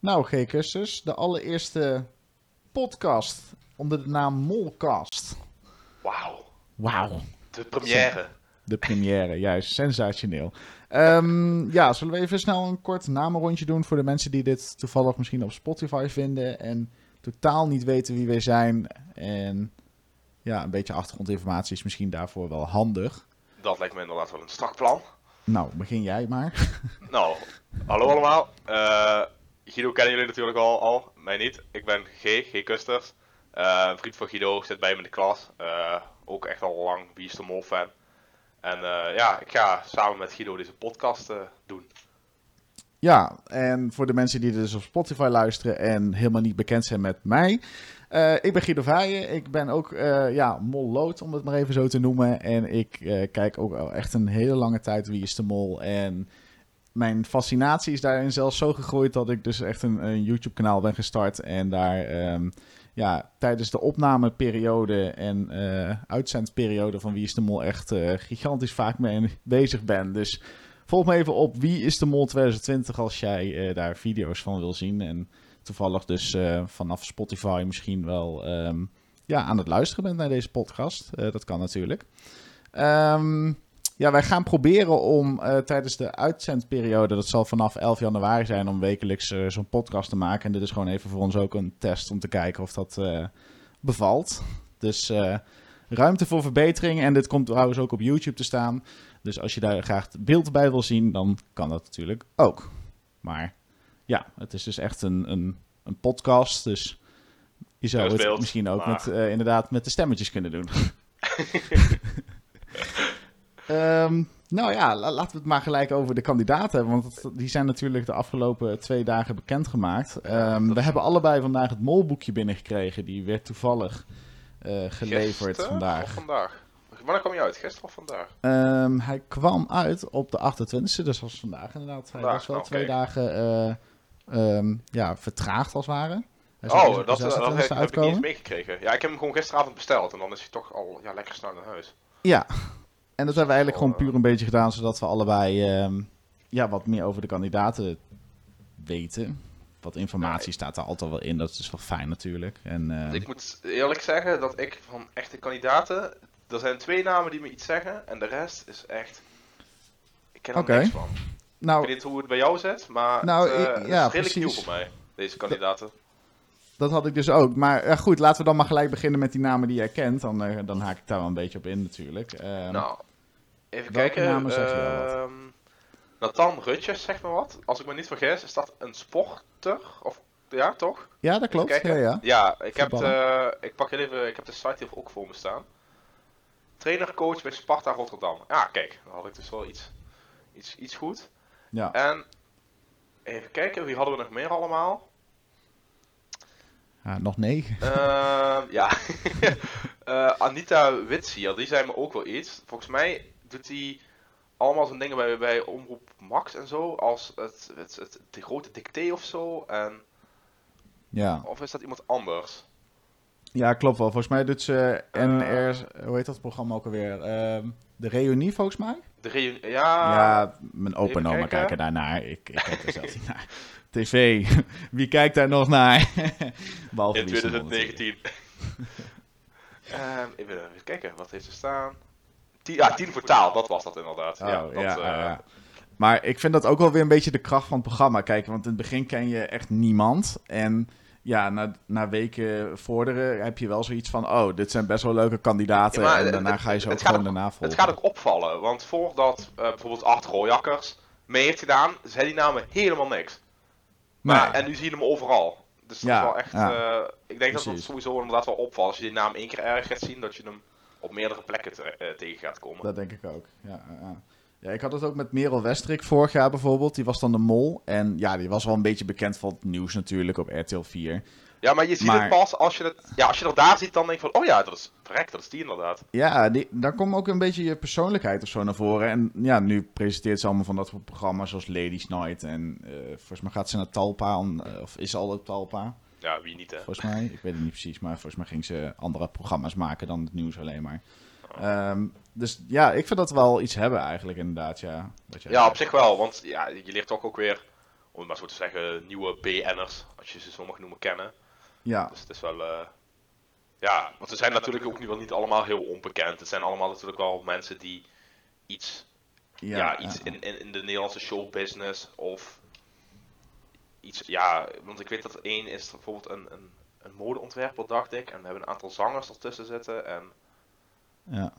Nou, G-Kusters, de allereerste podcast onder de naam Molcast. Wauw, Wauw, de première. de première, juist, sensationeel. Ehm, ja, zullen we even snel een kort namenrondje doen voor de mensen die dit toevallig misschien op Spotify vinden en totaal niet weten wie wij zijn. En ja, een beetje achtergrondinformatie is misschien daarvoor wel handig. Dat lijkt me inderdaad wel een strak plan. Nou, begin jij maar. Nou, hallo allemaal. Eh, Guido kennen jullie natuurlijk al, al, mij niet. Ik ben G, G Kusters. Eh, een vriend van Guido, zit bij me in de klas. Eh, ook echt al lang Wie is de Mol fan. En eh, ja, ik ga samen met Guido deze podcast eh, doen. Ja, en voor de mensen die dus op Spotify luisteren en helemaal niet bekend zijn met mij. eh, ik ben Guido Vaaien. Ik ben ook eh ja, mollood, om het maar even zo te noemen. En ik eh, kijk ook al echt een hele lange tijd Wie is de Mol. En mijn fascinatie is daarin zelfs zo gegroeid dat ik dus echt een, een YouTube-kanaal ben gestart. En daar ehm, ja, tijdens de opnameperiode en eh, uitzendperiode van Wie is de Mol echt eh, gigantisch vaak mee bezig ben. Dus Volg me even op Wie is de Mol 2020 als jij eh, daar video's van wil zien. En toevallig dus vanaf Spotify misschien wel ehm, ja, aan het luisteren bent naar deze podcast. Dat kan natuurlijk. Ehm, ja, wij gaan proberen om eh, tijdens de uitzendperiode, dat zal vanaf 11 januari zijn, om wekelijks eh, zo'n podcast te maken. En dit is gewoon even voor ons ook een test om te kijken of dat eh, bevalt. Dus ruimte voor verbetering. En dit komt trouwens ook op YouTube te staan. Dus als je daar graag beeld bij wil zien, dan kan dat natuurlijk ook. Maar ja, het is dus echt een, een, een podcast. Dus je zou het beeld, misschien ook maar- met, inderdaad met de stemmetjes kunnen doen. Ehm, nou ja, la- laten we het maar gelijk over de kandidaten hebben. Want dat- die zijn natuurlijk de afgelopen twee dagen bekendgemaakt. Ehm, dat we hebben allebei vandaag het molboekje binnengekregen. Die werd toevallig eh, geleverd Gisteren vandaag. Of vandaag? Wanneer kwam je uit? Gisteren of vandaag? Ehm, hij kwam uit op de 28e, dus dat was vandaag inderdaad. Hij Vandaag, was wel nou, twee dagen eh, ja, vertraagd als het ware. Hij Oh, dat, de dat, 26e heb, heb ik niet eens meegekregen. Ja, ik heb hem gewoon gisteravond besteld en dan is hij toch al ja, lekker snel naar huis. Ja, en dat hebben we eigenlijk gewoon eh. puur een beetje gedaan, zodat we allebei ehm, ja, wat meer over de kandidaten weten. Wat informatie Ja, staat er altijd wel in, dat is wel fijn natuurlijk. En, ehm, Ik moet eerlijk zeggen dat ik van echte kandidaten. Er zijn twee namen die me iets zeggen en de rest is echt. Ik ken er niks van. Ik nou, weet niet hoe het bij jou zit, maar Nou, het, eh, ik- het ja, is redelijk nieuw voor mij, deze kandidaten. dat had ik dus ook. Maar ja, goed, laten we dan maar gelijk beginnen met die namen die jij kent. Dan, eh, dan haak ik daar wel een beetje op in natuurlijk. Ehm, nou, even welke kijken. namen zeg je wel wat? ehm, Nathan Rutjes, zeg maar wat. Als ik me niet vergis, is dat een sporter? Of, ja, toch? ja, dat klopt. Ja, ja. Ja, ik heb, eh, ik pak even, ik heb de site hier ook voor me staan. Trainer, coach bij Sparta Rotterdam. Ja, kijk, dan had ik dus wel iets, iets, iets goed. ja. En even kijken, wie hadden we nog meer allemaal? Ja, nog negen. Ehm, ja, Eh, Anita Witsier, die zei me ook wel iets. Volgens mij doet hij allemaal zo'n dingen bij, bij Omroep Max en zo, als het, het, het, de grote dicté of zo. En, Ja. of is dat iemand anders? ja, klopt wel. Volgens mij doet ze. NR, hoe heet dat programma ook alweer? Ehm, de reunie volgens mij? De reunie, ja, ja, mijn opa en oma kijken. daarnaar. Ik, ik kijk er zelf niet naar. TV, wie kijkt daar nog naar? Behalve in Wie is de Mol natuurlijk. 2019. Ehm, even, even kijken, wat heeft er staan? Tien, ja, tien voor taal, dat was dat inderdaad. Oh, ja, ja, dat, ja, eh, ja. Maar ik vind dat ook wel weer een beetje de kracht van het programma. Kijk, want in het begin ken je echt niemand. En ja, na, na weken vorderen heb je wel zoiets van... Oh, dit zijn best wel leuke kandidaten. Ja, en het- daarna het- ga je ze ook het gewoon ook- daarna volgen. Het gaat ook opvallen, want voordat eh, bijvoorbeeld Art Rooijakkers mee heeft gedaan, zei die namen helemaal niks. Maar, Nee. En nu zie je hem overal. Dus dat Ja, is wel echt, ja. eh, ik denk dat dat Precies. sowieso inderdaad wel opvalt. Als je die naam één keer ergens gaat zien, dat je hem op meerdere plekken te- eh, tegen gaat komen. Dat denk ik ook. Ja, ja, ik had het ook met Merel Westrik vorig jaar bijvoorbeeld. Die was dan de mol. En ja, die was wel een beetje bekend van het nieuws natuurlijk op RTL 4. Ja, maar je ziet Maar- het pas als je het, ja, als je het daar ziet, dan denk je van, oh ja, dat is, verrek, dat is die inderdaad. Ja, die, daar komt ook een beetje je persoonlijkheid of zo naar voren. En ja, nu presenteert ze allemaal van dat soort programma's zoals Ladies Night. En eh, volgens mij gaat ze naar Talpa, om, eh, of is al op Talpa, Ja, wie niet hè. volgens mij. Ik weet het niet precies, maar volgens mij ging ze andere programma's maken dan het nieuws alleen maar. Ehm, dus ja, ik vind dat wel iets hebben eigenlijk inderdaad, ja. Wat jij Ja, op zich wel, want ja, je leert toch ook weer het maar zo te zeggen, nieuwe BN'ers, als je ze zo mag noemen, kennen. Ja, Dus het is wel, eh, ja, want ze zijn natuurlijk ook niet, wel niet allemaal heel onbekend. Het zijn allemaal natuurlijk wel mensen die iets, ja, ja, iets ja. In, in, in de Nederlandse showbusiness of iets, ja, want ik weet dat één is bijvoorbeeld een, een, een modeontwerper, dacht ik. En we hebben een aantal zangers ertussen zitten en ja.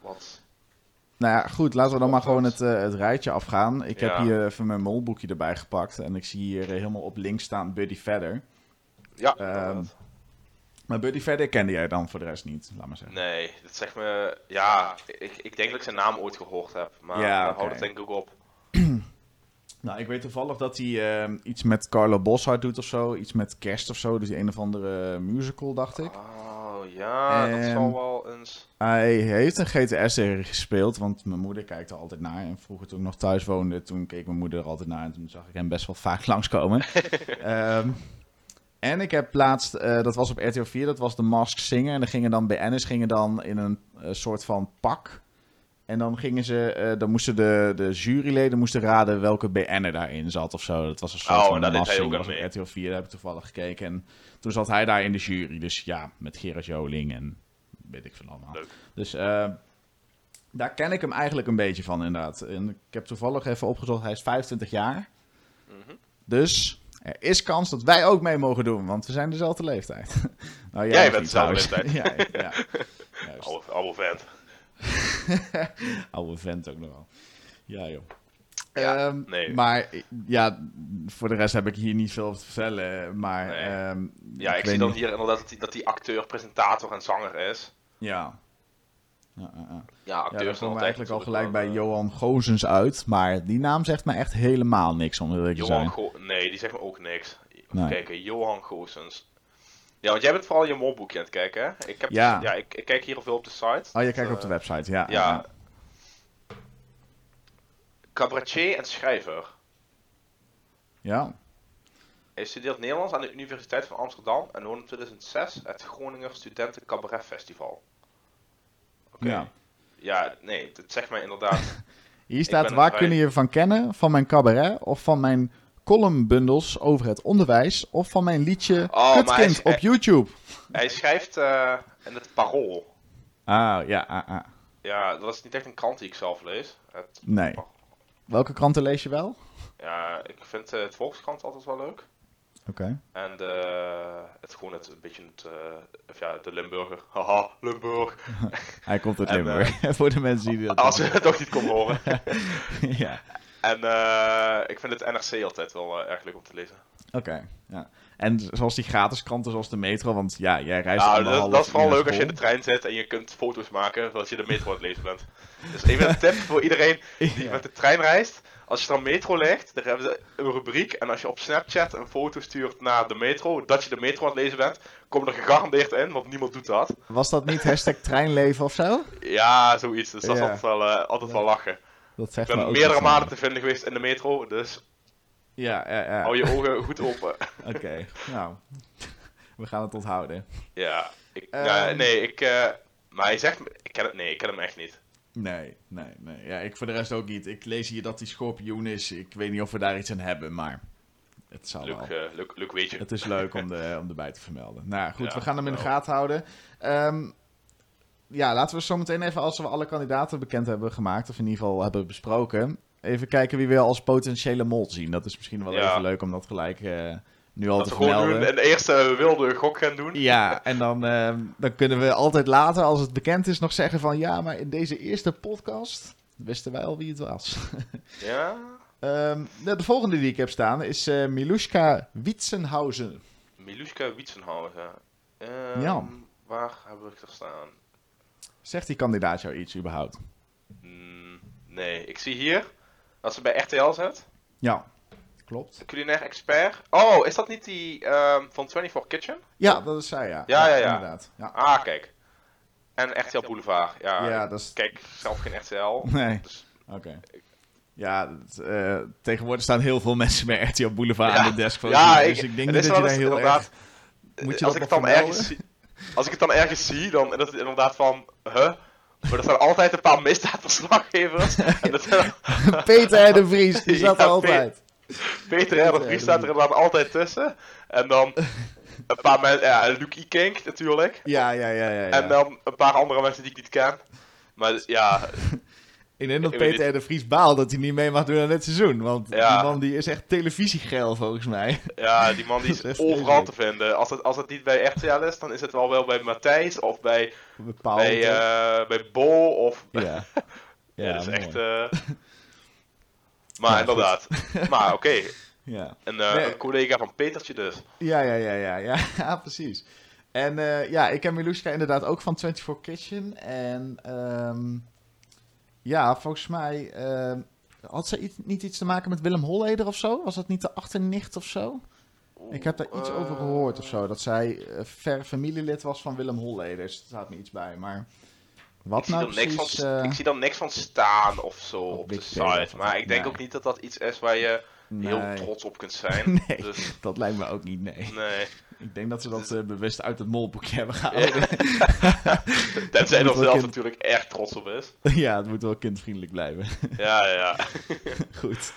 wat, Nou ja, goed, laten we dan maar gewoon het, eh, het rijtje afgaan. Ik heb hier even mijn molboekje erbij gepakt. En ik zie hier helemaal op links staan Buddy Vedder. ja, inderdaad. Maar Buddy Vedder kende jij dan voor de rest niet, laat maar zeggen. Nee, dat zegt me. Ja, ik, ik denk dat ik zijn naam ooit gehoord heb. Maar Ja, oké. houdt het denk ik ook op. Nou, ik weet toevallig dat hij eh, iets met Carlo Boshart doet of zo. Iets met kerst of zo. Dus die een of andere musical, dacht ik. Oh ja, dat zal wel eens. Hij heeft een GTS-serie gespeeld, want mijn moeder kijkt er altijd naar. En vroeger toen ik nog thuis woonde, toen keek mijn moeder er altijd naar. En toen zag ik hem best wel vaak langskomen. Ehm en ik heb laatst, eh, dat was op RTL 4, dat was de Mask Singer. En dan gingen dan BN'ers gingen dan in een eh, soort van pak. En dan gingen ze, eh, dan moesten de, de juryleden moesten raden welke BN'er daarin zat of zo. Dat was een soort Oh, van deed Mask hij ook was. RTL 4, daar heb ik toevallig gekeken. En toen zat hij daar in de jury. Dus ja, met Gerard Joling en weet ik veel allemaal. Leuk. Dus eh, daar ken ik hem eigenlijk een beetje van, inderdaad. En ik heb toevallig even opgezocht, hij is 25 jaar. Mhm. Dus er is kans dat wij ook mee mogen doen, want we zijn dezelfde leeftijd. nou, Jij nog bent dezelfde trouwens. ja, ja. Oude vent. Oude vent ook nog wel. Ja, joh. Ja, Ehm, nee. Maar ja, voor de rest heb ik hier niet veel over te vertellen. Maar Nee. ehm, Ja, ik, zie dan niet- hier inderdaad dat die, dat die acteur, presentator en zanger is. Ja. Ja, ja, ja. Ja, acteurs komen eigenlijk al gelijk bij wel, Johan Gozens uit. Maar die naam zegt me echt helemaal niks, om eerlijk eh, te zijn. Go Nee, die zegt me ook niks. Even Nee. kijken, Johan Goossens. Ja, want jij bent vooral je molboekje aan het kijken, hè? Ik, heb, Ja. ja ik, ik kijk hier veel op de site. Oh, je kijkt Eh, op de website, ja. Ja. Cabaretier en schrijver. Ja, Hij studeert Nederlands aan de Universiteit van Amsterdam en won in 2006 het Groninger Studenten Cabaret Festival. Oké. ja. Ja, nee, dat zegt mij inderdaad. Hier staat, waar vrij- kunnen je van kennen? Van mijn cabaret of van mijn columnbundels over het onderwijs of van mijn liedje Oh, Kutkind op YouTube? Hij schrijft eh, in het Parool. Ah, ja, ah, ah. Ja, dat is niet echt een krant die ik zelf lees. Het, Nee. Welke kranten lees je wel? ja, ik vind eh, het Volkskrant altijd wel leuk. Oké. En de, het gewoon het, een beetje het, of ja, de Limburger. Haha, Limburg. Hij komt uit Limburg. Voor de mensen die dat... Als je het toch niet kon horen. ja, En eh, ik vind het NRC altijd wel eh, erg leuk om te lezen. oké. Ja. En zoals die gratis kranten zoals de metro, want ja, jij reist Nou, dat, dat is vooral leuk als je in de trein zit en je kunt foto's maken zoals je de metro aan het lezen bent. Dus even een tip voor iedereen die Ja. met de trein reist. Als je dan metro ligt, dan hebben ze een rubriek. En als je op Snapchat een foto stuurt naar de metro, dat je de metro aan het lezen bent, kom er gegarandeerd in, want niemand doet dat. Was dat niet hashtag treinleven of zo? Ja, zoiets. Dus dat is altijd wel, eh, altijd wel lachen. Dat Ik zegt me ben meerdere ja. te vinden geweest in de metro, dus Ja, ja, ja. hou je ogen goed open. Oké, nou. We gaan het onthouden. Ja, ik, Ehm. ja, nee, ik... eh, maar hij zegt... me- Ik ken het, nee, ik ken hem echt niet. Nee, nee, nee. Ja, ik voor de rest ook niet. Ik lees hier dat hij schorpioen is. Ik weet niet of we daar iets aan hebben, maar het zal Leuk, wel. eh, leuk, leuk weet je. Het is leuk om, de, om erbij te vermelden. Nou goed, Ja, we gaan hem in de gaten houden. Ehm, ja, laten we zo meteen even, als we alle kandidaten bekend hebben gemaakt, of in ieder geval hebben besproken, even kijken wie we als potentiële mol zien. Dat is misschien wel Ja. even leuk om dat gelijk eh, nu al Dat te vermelden. nu een eerste wilde gok gaan doen. Ja, en dan, ehm, dan kunnen we altijd later, als het bekend is, nog zeggen van ja, maar in deze eerste podcast wisten wij al wie het was. Ja? Ehm, de, de volgende die ik heb staan is eh Milushka Witsenhausen. Miluska Wietsenhausen. Ehm, Ja. Waar heb ik er staan? Zegt die kandidaat jou iets überhaupt? Mm, nee, ik zie hier dat ze bij RTL zit. Ja, klopt. Culinair expert. Oh, is dat niet die ehm, van 24 Kitchen? Ja, dat is zij, ja. Ja, ja, ja. Inderdaad. Ja. Ah, kijk. En RTL Boulevard. Ja, Ja, ik dat is- kijk zelf geen RTL. Nee, Dus, oké. Ja, het, eh, tegenwoordig staan heel veel mensen bij RTL Boulevard Ja. aan de desk. voor Ja, dus ik- ik denk dat je daar heel inderdaad- erg... Moet je als dat ik het dan ergens zie, als ik het dan ergens zie, dan is het inderdaad van, huh? Maar er zijn altijd een paar misdaadverslaggevers. en dat zijn, Peter en de Vries, die Ja, zat er altijd. Peter R. de Vries staat er dan altijd tussen. En dan een paar mensen, ja, Luke Ikink natuurlijk. Ja, ja, ja, ja. ja. En dan een paar andere mensen die ik niet ken. Maar ja, ik denk dat ik Peter de Vries baalt dat hij niet mee mag doen aan dit seizoen. Want Ja. die man die is echt televisiegeil volgens mij. ja, die man die is is overal te vinden. Als het, als het niet bij RTL is, dan is het wel wel bij Matthijs of bij, Bepaald. bij, eh, bij Bo of... ja. Ja, Ja, dat is mooi. echt... eh, Maar Ja, inderdaad. Maar oké, Ja. een, eh, Nee. een collega van Petertje dus. Ja, ja, ja, ja, ja, ja, precies. En ja, ik ken Miluska inderdaad ook van 24 Kitchen. En ehm, ja, volgens mij ehm, had ze iets, niet iets te maken met Willem Holleder of zo? Was dat niet de achternicht of zo? Ik heb daar iets over gehoord of zo. Dat zij eh, ver familielid was van Willem Holleder. Er staat me iets bij, maar... Wat Ik zie, nou niks precies... van, eh, ik zie er niks van staan of zo Op op de site. Maar ik denk Nee. ook niet dat dat iets is waar je heel trots op kunt zijn. Nee. Dus dat lijkt me ook niet, nee. nee. Ik denk dat ze dat eh, bewust uit het molboekje hebben gehouden. Tenzij moet er wel zelf kind- natuurlijk echt trots op is. ja, het moet wel kindvriendelijk blijven. Ja, ja, ja. Goed.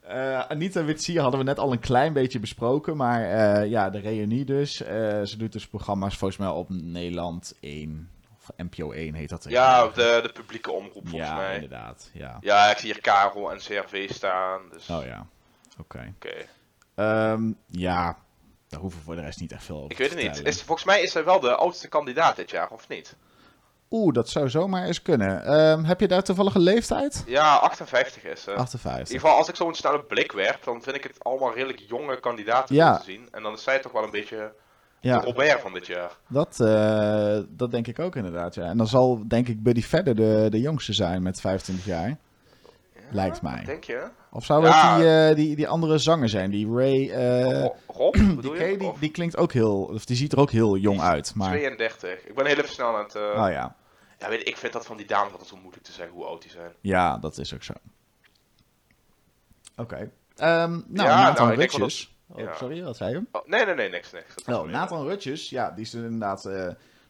Eh, Anita Witsier hadden we net al een klein beetje besproken. Maar eh, ja, de reunie dus. Ze doet dus programma's volgens mij op Nederland 1. Of NPO 1 heet dat. Ja, de, de publieke omroep volgens ja mij. inderdaad. Ja. Ja, ik zie hier Karel en CRV staan. Dus Oh ja. Oké. oké. Ehm, ja, daar hoeven we voor de rest niet echt veel over Ik weet te het niet. Is, volgens mij is zij wel de oudste kandidaat dit jaar, of niet? Oeh, dat zou zomaar eens kunnen. Ehm, heb je daar toevallig een leeftijd? Ja, 58 is ze. In 58. ieder geval, als ik zo'n snelle blik werp, dan vind ik het allemaal redelijk jonge kandidaten Ja. te zien. En dan is zij toch wel een beetje Ja. de Robert van dit jaar. Dat, eh, dat denk ik ook inderdaad, ja. En dan zal denk ik Buddy verder de, de jongste zijn met 25 jaar. Lijkt mij. Denk je? Of zou het die, eh, die, die andere zanger zijn? Die Ray... Ro- Rob, die, je? die, die klinkt ook heel... Of die ziet er ook heel jong uit. Maar, 32. Ik ben heel even snel aan het... eh, oh ja. Ja, weet je, ik vind dat van die dames altijd zo moeilijk te zeggen hoe oud die zijn. Ja, dat is ook zo. Oké. Ehm, nou, Ja, Nathan nou, Rutjes. dat- Oh, ja. sorry, wat zei je? Oh, nee, nee, nee, niks, niks. Dat Oh, weer- Nathan Rutjes, ja, die is inderdaad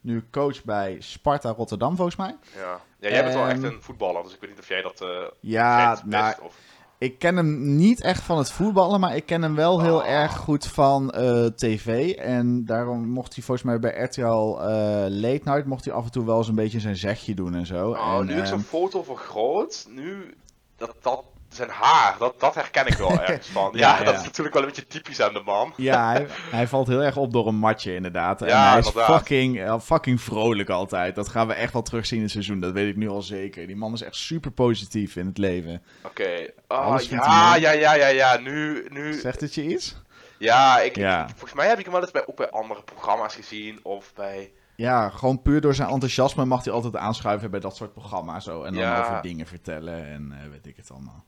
nu coach bij Sparta Rotterdam, volgens mij. Ja. ja, jij bent wel echt Ehm, een voetballer, dus ik weet niet of jij dat eh Ja, nou, best, of... Ik ken hem niet echt van het voetballen, maar ik ken hem wel heel Oh. erg goed van eh, tv. En daarom mocht hij volgens mij bij RTL eh, Late Night mocht hij af en toe wel eens een beetje zijn zegje doen en zo. Oh, en, nu ik ehm, zo'n foto vergroot, nu... Dat, dat, zijn haar, dat, dat herken ik wel ergens van. Ja, Ja, ja. dat is natuurlijk wel een beetje typisch aan de man. ja, hij, hij valt heel erg op door een matje inderdaad. En Ja, hij is inderdaad. fucking, eh, fucking vrolijk altijd. Dat gaan we echt wel terugzien in het seizoen, dat weet ik nu al zeker. Die man is echt super positief in het leven. Oké. Oh, vindt hij ja, ja, ja, ja, ja, nu... nu Zegt het je iets? ja, ik, Ja. ik- volgens mij heb ik hem wel eens bij, ook bij andere programma's gezien, of bij... Ja, gewoon puur door zijn enthousiasme mag hij altijd aanschuiven bij dat soort programma's. Zo. En dan Ja. over dingen vertellen en eh, weet ik het allemaal.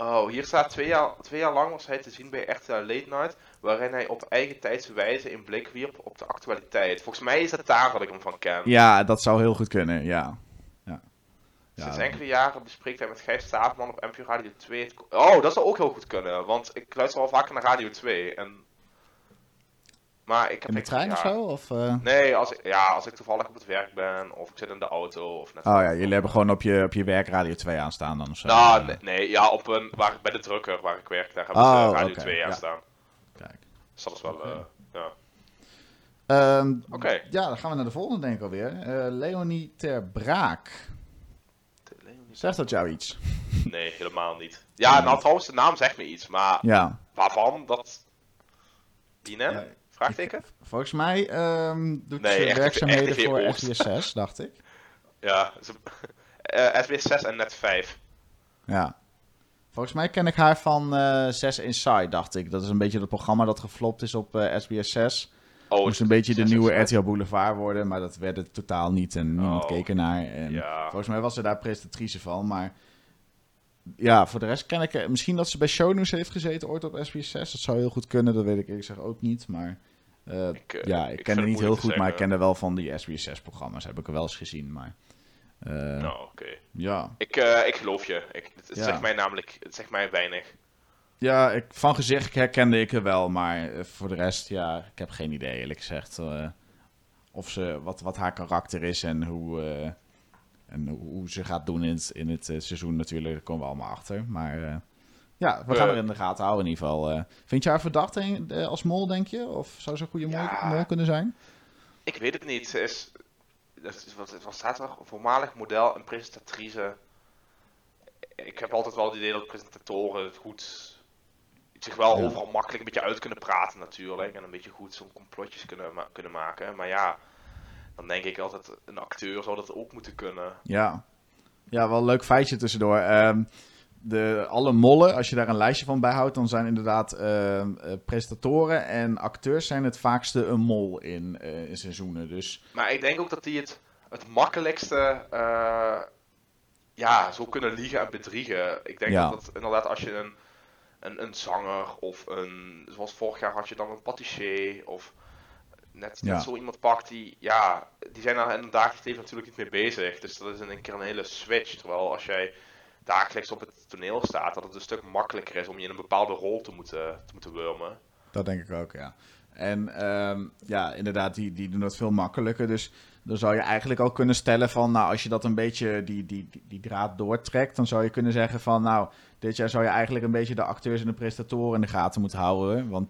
Oh, hier staat twee jaar, twee jaar lang was hij te zien bij RTL Late Night, waarin hij op eigen tijdse wijze een blik wierp op de actualiteit. Volgens mij is het daar dat ik hem van ken. Ja, dat zou heel goed kunnen, ja. ja. Sinds enkele jaren bespreekt hij met Gijs Staafman op NPO Radio 2. het- Oh, dat zou ook heel goed kunnen, want ik luister al vaker naar Radio 2. En... Maar ik heb In de echt- trein ja. of zo? Of, eh? Nee, als ik, ja, als ik toevallig op het werk ben, of ik zit in de auto, of net Oh ja, jullie hebben gewoon op je, op je werk Radio 2 aanstaan dan of zo. Nou, Ja. nee, nee, ja, op een, waar, bij de drukker waar ik werk, daar hebben Oh, ze Radio oké, 2 ja. aan staan. Kijk. Dus dat is wel, eh, ja. Oké. Ja, dan gaan we naar de volgende denk ik alweer. Eh, Leonie Ter Braak. Zegt dat jou iets? Nee, helemaal niet. Ja, nou trouwens, de naam zegt me iets, maar Ja. waarvan? Dat... Die net? Vraagteken? Volgens mij ehm, doet Nee, ze werkzaamheden voor Oost. SBS6, dacht ik. Ja, ze... eh SBS 6 en net 5. Ja. Volgens mij ken ik haar van eh 6 Inside, dacht ik. Dat is een beetje het programma dat geflopt is op eh, SBS 6. Oh, moest een beetje de nieuwe. RTL Boulevard worden, maar dat werd het totaal niet en niemand Oh. keek ernaar. En Ja. Volgens mij was ze daar presentatrice van, maar ja, voor de rest ken ik... eh, Misschien dat ze bij Shownews heeft gezeten ooit op SBS 6. Dat zou heel goed kunnen, dat weet ik eerlijk gezegd ook niet, maar... eh, Ik, eh, ja, ik ik, ken het er niet heel goed, maar ik ken er wel van die SBS 6 programma's. Heb ik er wel eens gezien, maar... Nou, oké. Ja, Ik, ik geloof je. Ik, het, het Ja. zegt mij namelijk, het zegt mij weinig. Ja, ik, van gezicht herkende ik er wel, maar voor de rest, ja, ik heb geen idee eerlijk gezegd. of ze, wat, wat haar karakter is en hoe, en hoe ze gaat doen in het, in het eh, seizoen natuurlijk, daar komen we allemaal achter. Maar eh, Ja, we gaan Eh. er in de gaten houden in ieder geval. vind je haar verdacht als mol, denk je? Of zou ze een goede mol, Ja. mol kunnen zijn? Ik weet het niet. Ze is, wat, wat staat er? Voormalig model en presentatrice. Ik heb altijd wel het idee dat presentatoren het goed zich wel Ja. overal makkelijk een beetje uit kunnen praten natuurlijk. En een beetje goed zo'n complotjes kunnen, ma- kunnen maken. Maar ja, dan denk ik altijd, een acteur zou dat ook moeten kunnen. Ja. Ja, wel een leuk feitje tussendoor. Ehm, de, alle mollen, als je daar een lijstje van bijhoudt, dan zijn inderdaad ehm, eh, presentatoren en acteurs zijn het vaakste een mol in, eh, in seizoenen. Dus Maar ik denk ook dat die het, het makkelijkste eh, ja, zo kunnen liegen en bedriegen. Ik denk Ja. dat het inderdaad als je een, een, een zanger of een, zoals vorig jaar had je dan een patissier of net, Ja. zo iemand pakt die, ja, die zijn daar in een dagelijks leven natuurlijk niet mee bezig. Dus dat is in een keer een hele switch. Terwijl als jij dagelijks op het toneel staat, dat het een stuk makkelijker is om je in een bepaalde rol te moeten, te moeten wurmen. dat denk ik ook, ja. En ehm, ja, inderdaad, die, die doen dat veel makkelijker. Dus dan zou je eigenlijk ook kunnen stellen van, nou, als je dat een beetje die, die, die, die draad doortrekt, dan zou je kunnen zeggen van, nou, dit jaar zou je eigenlijk een beetje de acteurs en de presentatoren in de gaten moeten houden. Want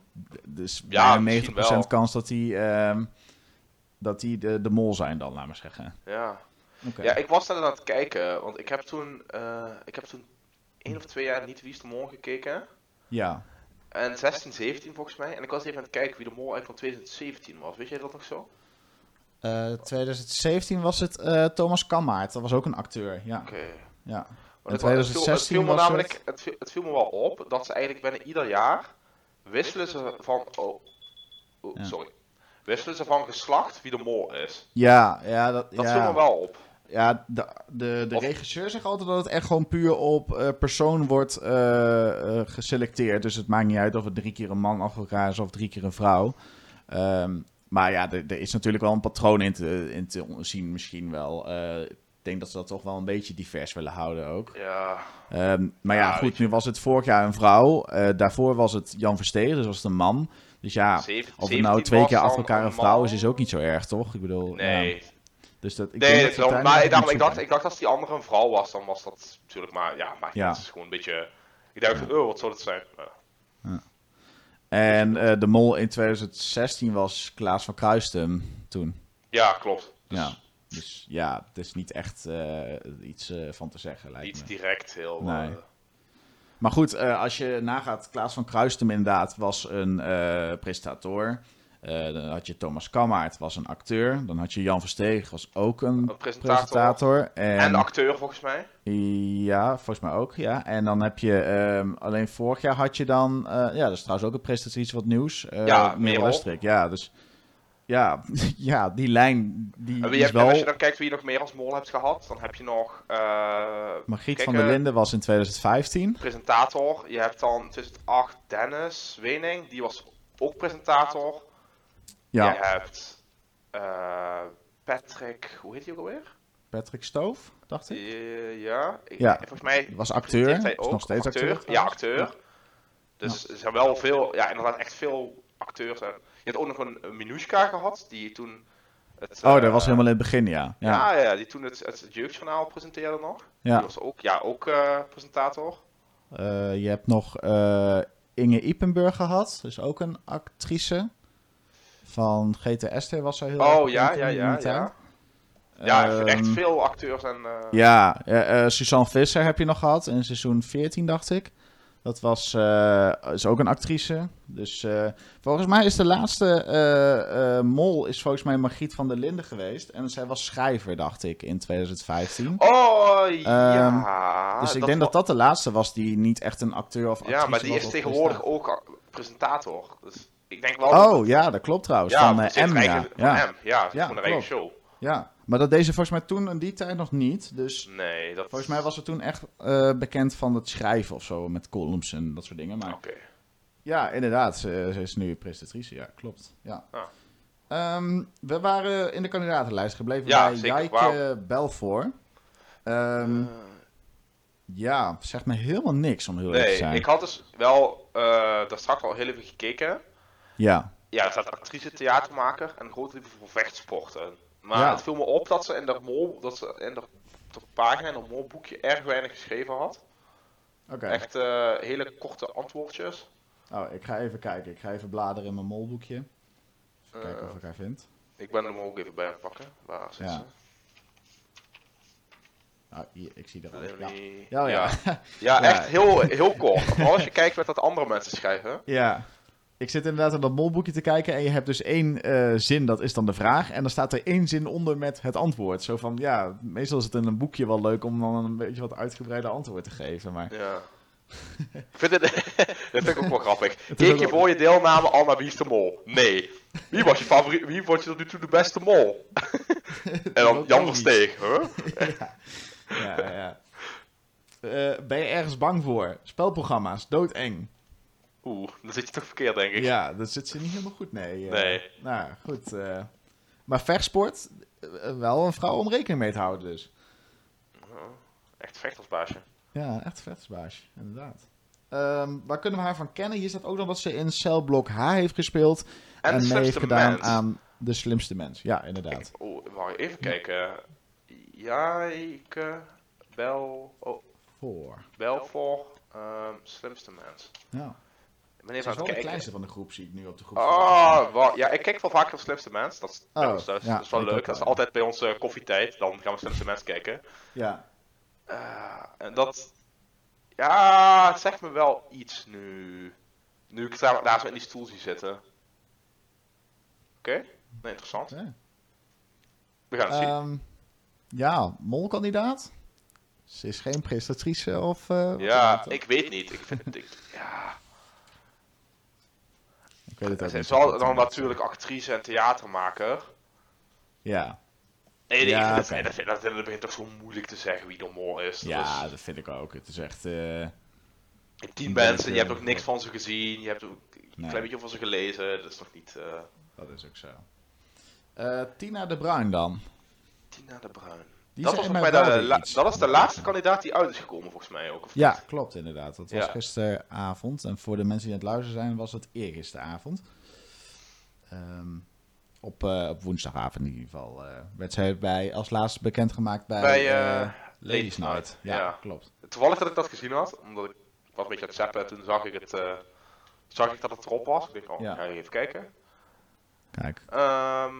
er is Ja, bijna misschien 90% wel. kans dat die, ehm, dat die de, de mol zijn dan, laat maar zeggen. Ja. Oké. Ja, ik was daar aan het kijken, want ik heb toen, eh, ik heb toen één of twee jaar niet Wie is de Mol gekeken. ja. En 16, 17 volgens mij. En ik was even aan het kijken wie de Mol eigenlijk van 2017 was. Weet jij dat nog zo? Eh, 2017 was het eh, Thomas Kammaert, dat was ook een acteur, ja. Oké. ja. Maar In het, wa- het, viel, 2016 me was namelijk, het- het... viel, het viel me wel op dat ze eigenlijk bijna ieder jaar wisselen ze van, oh, oh, Ja. sorry. Wisselen ze van geslacht wie de Mol is. Ja, ja, dat, Dat ja. viel me wel op. Ja, de, de, de Of- regisseur zegt altijd dat het echt gewoon puur op eh, persoon wordt eh, eh, geselecteerd. Dus het maakt niet uit of het drie keer een man achter elkaar is of drie keer een vrouw. Ehm, maar ja, er, er is natuurlijk wel een patroon in te, in te zien misschien wel. Ik denk dat ze dat toch wel een beetje divers willen houden ook. Ja, Ehm, maar ja, Ja, goed, nu was het vorig jaar een vrouw. Eh, daarvoor was het Jan Versteeg, dus was het een man. Dus ja, Zeven- of het 17 nou twee keer achter elkaar een vrouw is, is ook niet zo erg, toch? Ik bedoel, nee. ja. Dus dat, ik nee, dat dat maar ik dacht, ik, dacht, zoeken. ik dacht als die andere een vrouw was, dan was dat natuurlijk maar, ja, niet Ja. Het is gewoon een beetje, ik dacht, van, oh, wat zou dat zijn? Ja. En eh, de mol in 2016 was Klaas van Kruistum toen. Ja, klopt. Dus Ja. Dus ja, het is niet echt eh, iets eh, van te zeggen, lijkt niet me. direct heel... Nee. eh, Maar goed, als je nagaat, Klaas van Kruistum inderdaad was een presentator. Dan had je Thomas Kammaert, was een acteur. Dan had je Jan Versteeg, was ook een een presentator. presentator. En, En acteur volgens mij. Ja, volgens mij ook, ja. En dan heb je, ehm, alleen vorig jaar had je dan, ja, dat is trouwens ook een presentatrice wat nieuws. Ja, Merel ja. Dus ja, ja, die lijn, die, wie is en als je wel... dan kijkt wie je nog meer als mol hebt gehad, dan heb je nog eh, Margriet kijk, van der eh, Linden was in 2015. presentator. Je hebt dan in 2008 Dennis Wening, die was ook presentator. Ja, Je hebt eh, Patrick, hoe heet hij ook alweer? Patrick Stoof, dacht ik. Ja, ik- Ja. volgens mij Was acteur, is nog steeds acteur. Ja, acteur. Ja. Dus er zijn wel veel, ja, inderdaad echt veel acteurs. En je hebt ook nog een, een Minushka gehad, die toen het... Oh, eh, dat was helemaal in het begin, ja. Ja, Ja, ja, die toen het, het jeugdjournaal presenteerde nog. Die ja. was ook, ja, ook eh, presentator. Eh, je hebt nog eh, Inge Ipenburg gehad, dus ook een actrice. Van GTS was zij heel Oh, ja, ja, ja, die ja. Ja, echt veel acteurs en... eh, Ja, eh, eh, Suzanne Visser heb je nog gehad in seizoen 14, dacht ik. Dat was, eh, is ook een actrice. Dus eh, volgens mij is de laatste eh, mol is volgens mij Margriet van der Linden geweest. En zij was schrijver, dacht ik, in 2015. Oh, ja. dus ik denk dat dat de laatste was die niet echt een acteur of actrice Ja, maar die is tegenwoordig ook presentator. Dus ik denk wel... dat Oh, ja, dat klopt trouwens. ja, van M, ja. van Ja, M, ja, een eigen klopt. show. ja. Maar dat deze volgens mij toen in die tijd nog niet. Dus Nee, dat... volgens mij was ze toen echt eh, bekend van het schrijven of zo. Met columns en dat soort dingen. Maar Oké. Ja, inderdaad. Ze, ze is nu presentatrice, ja, klopt. Ja. Ah. Ehm, we waren in de kandidatenlijst gebleven Ja, bij. Jijke Wauw. Belvoor. Ehm, ja, zegt me helemaal niks om heel eerlijk te Nee, zijn. ik had dus wel eh daar straks al heel even gekeken. Ja, Ja, er staat actrice, theatermaker en grote liefde voor vechtsporten. Maar Ja. het viel me op dat ze in de mol, dat ze in de pagina in een molboekje erg weinig geschreven had. Echt eh, hele korte antwoordjes. Oh, ik ga even kijken. Ik ga even bladeren in mijn molboekje. Even kijken Eh, of ik haar vind. ik ben hem ook even bij aan het pakken. Waar zit Ja. ze? Nou, hier, ik zie er al. Ja. Ja, ja. Ja, ja. Ja, Ja. echt heel, heel kort. Vooral als je kijkt met dat andere mensen schrijven. Ik zit inderdaad in dat molboekje te kijken en je hebt dus één eh, zin, dat is dan de vraag. En dan staat er één zin onder met het antwoord. Zo van, ja, meestal is het in een boekje wel leuk om dan een beetje wat uitgebreide antwoord te geven. Maar Ja. ik vind het, dat vind ik ook wel grappig. Keek je voor je deelname al naar Wie is de Mol? Nee. Wie was je favoriet? Wie vond je tot nu toe de beste mol? en dan Jan. Versteeg, huh? ja, ja. ja. Eh, ben je ergens bang voor? Spelprogramma's, doodeng. Oeh, dan zit je toch verkeerd, denk ik. Ja, dat zit ze niet helemaal goed, nee. eh. Nee. Nou, goed. eh. maar vechtsport, eh, wel een vrouw om rekening mee te houden dus. Echt vechtersbaasje. Ja, echt vechtersbaasje, inderdaad. Ehm, waar kunnen we haar van kennen? Hier staat ook nog dat ze in celblok H heeft gespeeld. En, En, mee heeft gedaan mens. aan de slimste mens. Ja, inderdaad. Oeh, wacht even kijken. Jijke, Bel, oh, Voor. Belfor, ehm, slimste mens. Ja. Ik Ze even is wel de kleinste van de groep, zie ik nu op de groep. Oh, ja, ik kijk wel vaker naar Slimste Mens. Dat is, Oh, dat is, dat is- ja, dat is wel leuk. Dat is altijd bij onze koffietijd. Dan gaan we Slimste Mens kijken. Ja. Eh, en dat... Ja, het zegt me wel iets nu. Nu ik daar naast me in die stoel zie zitten. Oké, nee, interessant. We gaan het zien. Ehm, ja, molkandidaat? Ze is geen presentatrice of... eh, dan ja, ik weet niet. Ik vind het... Ik, ja, weet het ook ze niet is wel dan natuurlijk actrice en theatermaker. Ja, Nee, nee, Ja, ik vind het, dat, dat, dat begint toch zo moeilijk te zeggen wie de mol is. Dat ja is- dat vind ik ook. Het is echt... eh, tien mensen, je hebt ook niks van ze gezien, je hebt ook een Nee. klein beetje over ze gelezen, dat is nog niet... eh, dat is ook zo. Eh, Tina de Bruin dan. Tina de Bruin. Die dat, was mij de, la- dat is de laatste kandidaat die uit is gekomen volgens mij ook. Of Ja, niet? klopt inderdaad. Dat was Ja. gisteravond. En voor de mensen die aan het luisteren zijn, was het eergisteravond. Ehm op, eh, op woensdagavond in ieder geval. eh, werd zij bij, als laatste bekendgemaakt bij, Bij, eh, Ladies Night. Night. Ja, Ja. klopt. Toevallig dat ik dat gezien had, omdat ik was een beetje aan het zappen toen zag ik het... zag ik dat het erop was. Ik dacht, oh, Ja. ga even kijken. Kijk. Ehm,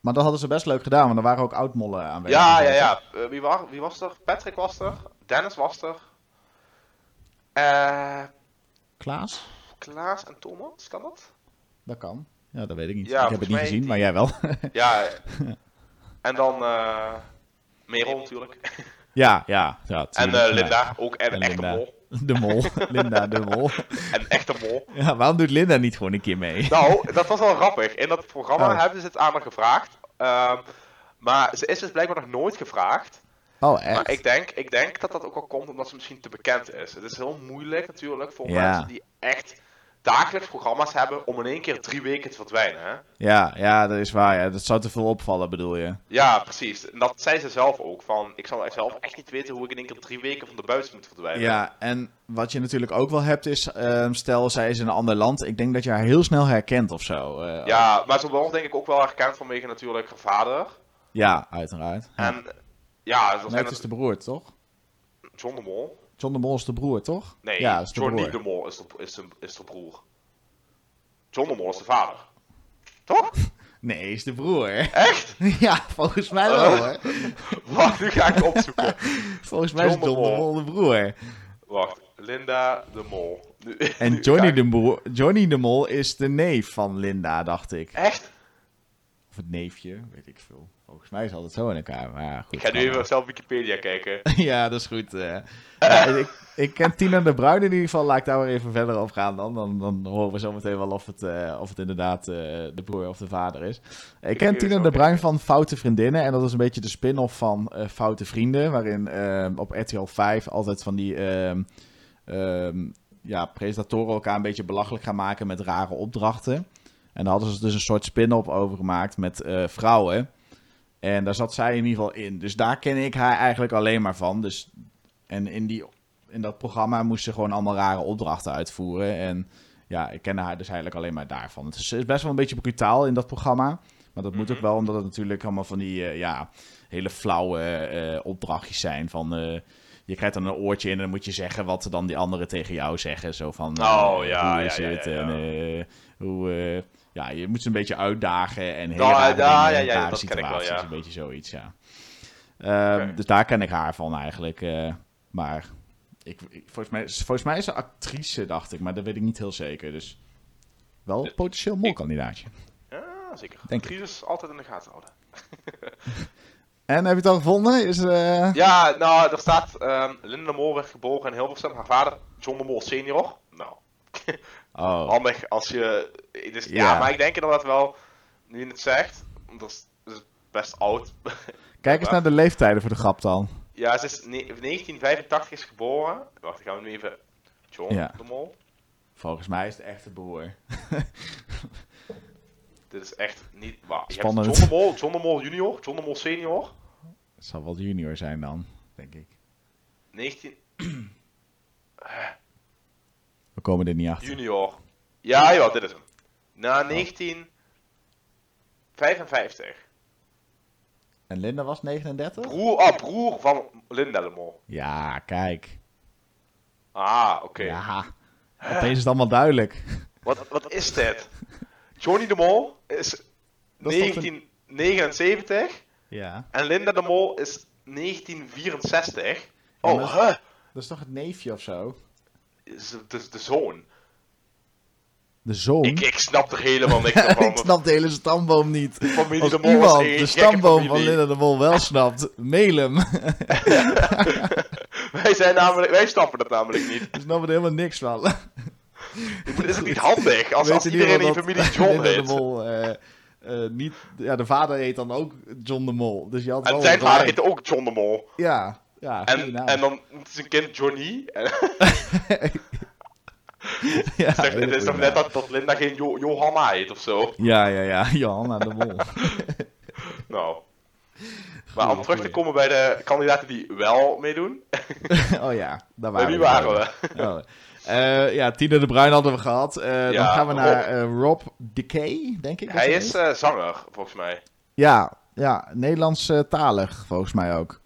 Maar dat hadden ze best leuk gedaan, want er waren ook oud-mollen aanwezig. ja, ja, ja. Eh, wie, was, wie was er? Patrick was er. Dennis was er. Eh Klaas? Klaas en Thomas, kan dat? Dat kan. Ja, dat weet ik niet. Ja, ik heb het niet gezien, die- maar jij wel. Ja. en dan eh Merel natuurlijk. ja, ja. ja En eh. Linda, ook en En een mol. De mol. Linda de mol. Een echte mol. Ja, waarom doet Linda niet gewoon een keer mee? Nou, dat was wel grappig. In dat programma Oh. hebben ze het aan haar gevraagd. Ehm, maar ze is dus blijkbaar nog nooit gevraagd. Oh, echt? Maar ik denk, ik denk dat dat ook wel komt omdat ze misschien te bekend is. Het is heel moeilijk natuurlijk voor Ja. mensen die echt dagelijks programma's hebben om in één keer drie weken te verdwijnen. Hè? Ja, ja, dat is waar. Ja. Dat zou te veel opvallen, bedoel je? Ja, precies. En dat zei ze zelf ook. Van, ik zal zelf echt niet weten hoe ik in één keer drie weken van de buis moet verdwijnen. Ja, en wat je natuurlijk ook wel hebt is, ehm, stel zij is in een ander land, ik denk dat je haar heel snel herkent of zo. eh. Ja, maar ze wordt denk ik ook wel herkend vanwege natuurlijk haar vader. Ja, uiteraard. Ja. En ja, Nee, het is de broer, toch? John de Mol. John de Mol is de broer, toch? Nee, ja, is de Johnny broer. de Mol is de, is, de, is de broer. John de Mol is de vader. Toch? Nee, is de broer. Echt? ja, volgens mij wel Eh. hoor. Wacht, nu ga ik opzoeken. Volgens mij is John de Mol. De broer. Wacht, Linda de Mol. Nu, En nu Johnny de, Johnny de Mol is de neef van Linda, dacht ik. Echt? Of het neefje, weet ik veel. Volgens mij is het altijd zo in elkaar. Maar ja, goed. Ik ga nu even zelf Wikipedia kijken. ja, dat is goed. eh. Ja, ik, ik ken Tina de Bruin in ieder geval. Laat ik daar weer even verder op gaan dan. Dan, dan horen we zo meteen wel of het, eh, of het inderdaad eh, de broer of de vader is. Ik ken Tina de Bruin van Foute Vriendinnen. En dat is een beetje de spin-off van Foute Vrienden. Waarin op RTL 5 altijd van die ehm, ehm, ja, presentatoren elkaar een beetje belachelijk gaan maken met rare opdrachten. En daar hadden ze dus een soort spin-off over gemaakt met vrouwen. En daar zat zij in ieder geval in. Dus daar ken ik haar eigenlijk alleen maar van. Dus, en in, die, in dat programma moest ze gewoon allemaal rare opdrachten uitvoeren. En ja, ik kende haar dus eigenlijk alleen maar daarvan. Het is, best wel een beetje brutaal in dat programma. Maar dat moet ook Mhm. wel, omdat het natuurlijk allemaal van die eh, ja, hele flauwe eh, opdrachtjes zijn. Van eh, je krijgt dan een oortje in en dan moet je zeggen wat dan die anderen tegen jou zeggen. Zo van, Oh, ja, hoe is ja, ja, het? En hoe, ja, je moet ze een beetje uitdagen en Ja, rare ja, ja, ja, dat ken ik wel, ja. Een beetje zoiets, ja. Ehm. Dus daar ken ik haar van eigenlijk. eh, maar ik, ik- volgens, mij, volgens mij is ze actrice, dacht ik. Maar dat weet ik niet heel zeker. Dus wel een potentieel molkandidaatje. Ja, zeker. Denk ik. Crisis altijd in de gaten houden. En heb je het al gevonden? Is, eh, Ja, nou, er staat... ehm Linda de Mol werd geboren in Hilversum. Haar vader, John de Mol senior. Nou, Oh, handig als je... Dus, ja. Ja. maar ik denk inderdaad wel... Nu je het zegt... Dat is, dat is best oud. kijk eens naar de leeftijden voor de grap dan. ja, ze is ne- 1985 is geboren. Wacht, dan gaan we nu even... John Ja. de Mol. Volgens mij is het echt de broer. Dit is echt niet waar. Spannend. John de Mol, John de Mol junior, John de Mol senior. Het zal wel junior zijn dan, denk ik. 19... Komen er niet achter. Junior. Ja, ja, dit is hem. Na 1955. En Linda was 39? Broer, ah, broer van Linda de Mol. Ja, kijk. Ah, oké. Ja, opeens is allemaal duidelijk. Wat, wat is dit? Johnny de Mol is Dat is toch 1979 Ja. en Linda de Mol is 1964. Ja, Oh, huh? Dat is toch het neefje of zo? Is de zoon. De zoon? Ik, ik snap er helemaal niks van. ik snap de hele stamboom niet. Familie Als de Mol iemand de stamboom van. Linda de Mol wel snapt, mail hem. wij, zijn namelijk, wij snappen het namelijk niet. Daar snappen er helemaal niks van. Is het niet handig als, als iedereen in je familie dat John de heet? Mol, eh, eh, niet, ja, de vader heet dan ook John de Mol. Dus je had En zijn vader heette ook John de Mol. Ja, ja. En, en dan is zijn kind Johnny. Ja, het is toch net dat, dat Linda geen Jo- Johanna heet of zo. Ja, ja, ja. Johanna de Mol. Nou. Maar om terug te komen bij de kandidaten die wel meedoen. oh ja, daar waren wie we. waren we? Oh. Eh, ja, Tina de Bruin hadden we gehad. Eh, dan gaan we naar Rob. eh, Rob Decay, denk ik. Hij is zanger, volgens mij. Ja, ja Nederlands eh, talig, volgens mij ook.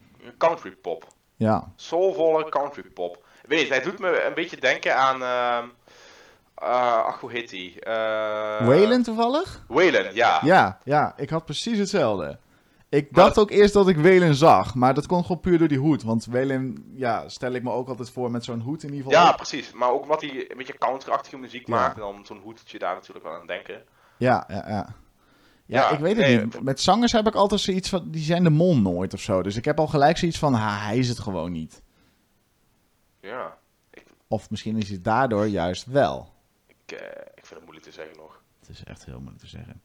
Country pop. Ja, Soulvolle country pop. Ik weet niet, hij doet me een beetje denken aan... ehm eh, ach, hoe heet hij? Eh Waylon toevallig? Waylon, ja. Ja, ja, ik had precies hetzelfde. Ik Maar dacht ook eerst dat ik Waylon zag, maar dat kon gewoon puur door die hoed. Want Waylon, ja, stel ik me ook altijd voor met zo'n hoed in ieder geval. Ja, precies. Maar ook omdat hij een beetje country-achtige muziek Ja. maakt. Dan zo'n hoedje daar natuurlijk wel aan denken. Ja, ja, ja. Ja, ik weet het nee, niet. Met zangers heb ik altijd zoiets van, die zijn de mol nooit of zo. Dus ik heb al gelijk zoiets van, ha, hij is het gewoon niet. Ja. Of misschien is het daardoor juist wel. Ik, eh, ik vind het moeilijk te zeggen nog. Het is echt heel moeilijk te zeggen.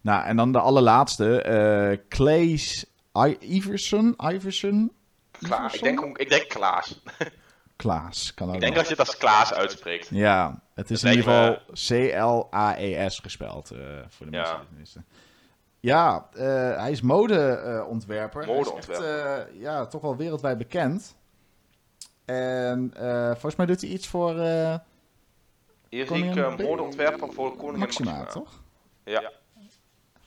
Nou, en dan de allerlaatste. eh Claes I- Iverson. Iverson? Klaas. Iverson? Ik denk, ik denk Klaas. Klaas, kan ook Ik denk dat je het als Klaas uitspreekt. Ja, het is in ieder geval C-L-A-E-S gespeld. eh, voor de Ja. mensen die het wisten. Ja, eh, hij is modeontwerper. Modeontwerper. Eh, ja, toch wel wereldwijd bekend. En eh, volgens mij doet hij iets voor eh, Hier zie ik Koningin uh, Be- modeontwerper voor koningin Maxima, Maxima. toch? Ja.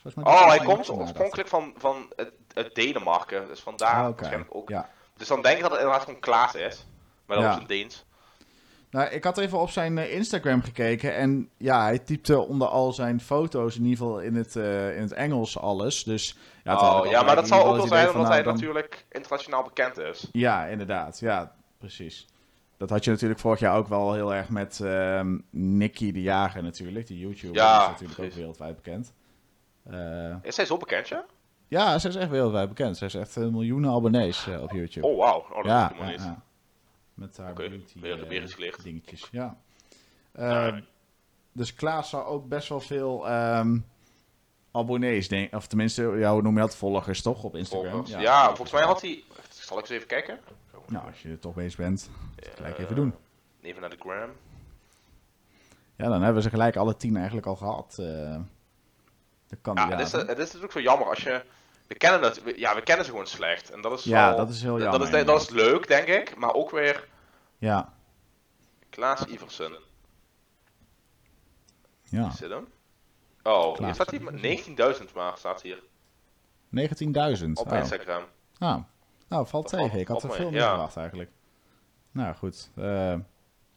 Volgens mij Oh, hij komt oorspronkelijk van, van het, het Denemarken. Dus vandaar Ah, waarschijnlijk ook. Ja. Dus dan denk ik dat het inderdaad gewoon Klaas is. Maar dan Ja. op zijn Deens. Nou, ik had even op zijn eh, Instagram gekeken en ja, hij typte onder al zijn foto's in ieder geval in het, eh, in het Engels alles. Dus ja, oh, ja, maar dat zal ook wel zijn omdat hij nou, dan- natuurlijk internationaal bekend is. Ja, inderdaad. Ja, precies. Dat had je natuurlijk vorig jaar ook wel heel erg met ehm Nicky de Jager natuurlijk. Die YouTuber Ja, is natuurlijk ook wereldwijd bekend. Eh, Is hij zo bekend, ja? ja, ze is echt wereldwijd bekend. Ze heeft echt miljoenen abonnees op YouTube. Oh, wauw. Oh, dat helemaal ja, niet. Ja. Met haar Oké, beauty weer- eh, dingetjes. Ja. Eh, Ja. Dus Klaas zou ook best wel veel ehm, abonnees, denk Of tenminste, ja, hoe noem je dat? Volgers toch op Instagram? Volgers. Ja, volgens mij had hij... Zal ik eens even kijken? Nou, als je er toch bezig bent, gelijk even doen. Even naar de gram. Ja, dan hebben ze gelijk alle tien eigenlijk al gehad. eh de Ja, kandidaten. het is, het is natuurlijk zo jammer als je... We kennen we- ja, we kennen ze gewoon slecht. En dat is Ja, wel- dat is heel dat jammer, is, dat is leuk, denk ik. Maar ook weer Ja, Klaas Iversen. ja. Dit hem? Oh, hier Klaas staat hij met 19.000 maar, staat hier. 19.000. Op Oh. Instagram. Ah. Nou, valt Dat tegen. Ik had er veel mee, meer ja. verwacht eigenlijk. Nou goed. Eh,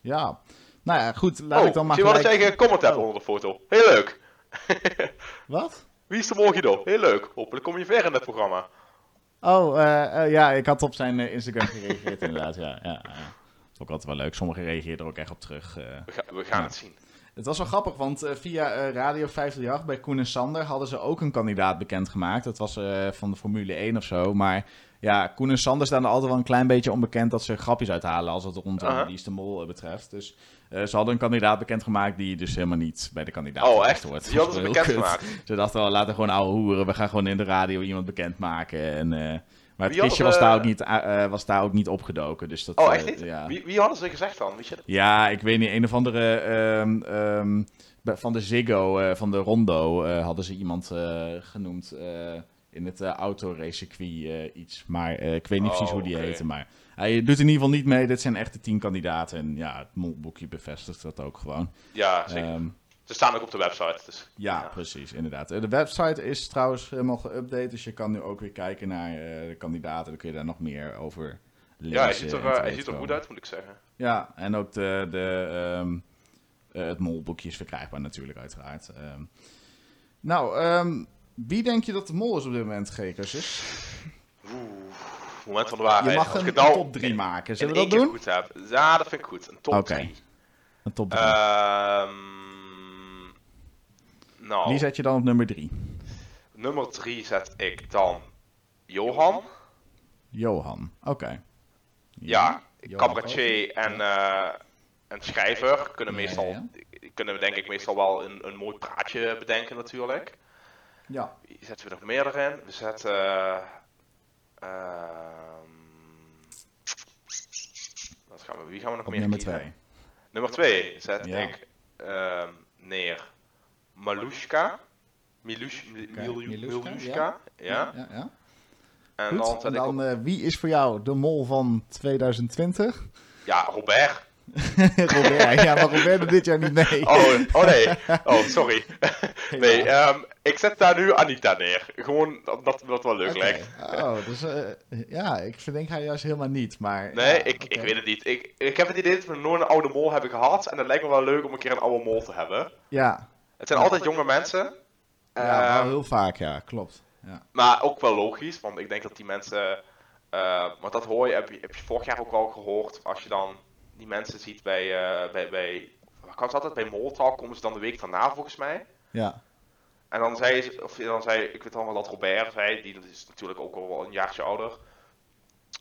ja. Nou ja, goed. Laat oh, ik dan maar zie je wat gelijk... ik zeg? Comment hebt onder de foto. Heel leuk. Wat? Wie is de mol Guido? Heel leuk. Hopelijk kom je ver in het programma. Oh, eh, eh, ja, ik had op zijn eh, Instagram gereageerd inderdaad. Ja, ja. Ook altijd wel leuk. Sommigen reageerden er ook echt op terug. We, ga- we gaan Ja. het zien. Het was wel grappig, want via Radio 538 bij Koen en Sander hadden ze ook een kandidaat bekendgemaakt. Dat was van de Formule 1 of zo. Maar ja, Koen en Sander staan er altijd wel een klein beetje onbekend dat ze grapjes uithalen als het Aha. Wie is de Mol eh, betreft. Dus eh, ze hadden een kandidaat bekendgemaakt die dus helemaal niet bij de kandidaat Oh, echt? wordt. Die hadden ze bekendgemaakt. Ze dachten wel, laten we gewoon ouwe hoeren. We gaan gewoon in de radio iemand bekendmaken. En, eh, maar het kistje was, daar ook niet, was daar ook niet opgedoken. Dus dat, Oh, echt niet? ja. Wie, wie hadden ze gezegd dan? Weet je dat? Ja, ik weet niet. Een of andere. ehm, ehm, van de Ziggo, van de Rondo, hadden ze iemand genoemd. In het uh, autoracecircuit eh iets. Maar eh, ik weet niet Oh, precies hoe die oké. heette. Maar hij doet in ieder geval niet mee. Dit zijn echt de tien kandidaten. En ja, het molboekje bevestigt dat ook gewoon. Ja, zeker. Ehm, Ze staan ook op de website. Dus. ja, Ja. precies, inderdaad. De website is trouwens helemaal geüpdate. Dus je kan nu ook weer kijken naar de kandidaten. Dan kun je daar nog meer over lezen. Ja, hij ziet er, hij ziet er goed uit, moet ik zeggen. Ja, en ook de, de, ehm, eh, het molboekje is verkrijgbaar natuurlijk, uiteraard. Ehm, nou, ehm, wie denk je dat de mol is op dit moment, Gekers? Oeh, moment van de waarheid. Je mag een, top 3 maken. Zullen we dat doen? goed heb. Ja, dat vind ik goed. Een top Oké. 3. Een top 3. Ehm nou, Wie zet je dan op nummer 3? nummer 3 zet ik dan Johan. Johan. Oké. Ja, Johan cabaretier en, eh, en schrijver kunnen Ja, meestal, ja. kunnen we denk ik meestal wel een, een mooi praatje bedenken natuurlijk. Ja. Zetten we nog meer erin? We zetten... eh, ehm, wat gaan we, wie gaan we nog Op meer nummer kiezen? 2. Nummer 2 zet Ja. ik ehm, neer Malushka. Milush, Milushka, ja. ja, ja. En Goed. dan En dan, op, eh, wie is voor jou de mol van 2020? ja, Robert. Robert. Ja, maar Robert doet dit jaar niet mee. Oh, oh nee. Oh, sorry. nee, ehm, ik zet daar nu Anita neer. Gewoon omdat dat wel leuk lijkt. Oh, dus eh, ja, ik verdenk haar juist helemaal niet, maar... Nee, ja, ik, ik weet het niet. Ik, ik heb het idee dat we nooit een oude mol hebben gehad. En het lijkt me wel leuk om een keer een oude mol te hebben. Ja, Het zijn altijd jonge mensen. ja wel Ehm, heel vaak, ja, klopt. Ja. Maar ook wel logisch, want ik denk dat die mensen. eh maar dat hoor je, heb je, heb je vorig jaar ook wel gehoord. Als je dan die mensen ziet bij. eh bij, bij waar kan het altijd? Bij Moltalk komen ze dan de week daarna volgens mij. ja. En dan zei ze, of dan zei, ik weet allemaal dat Robert zei, die is natuurlijk ook al wel een jaartje ouder.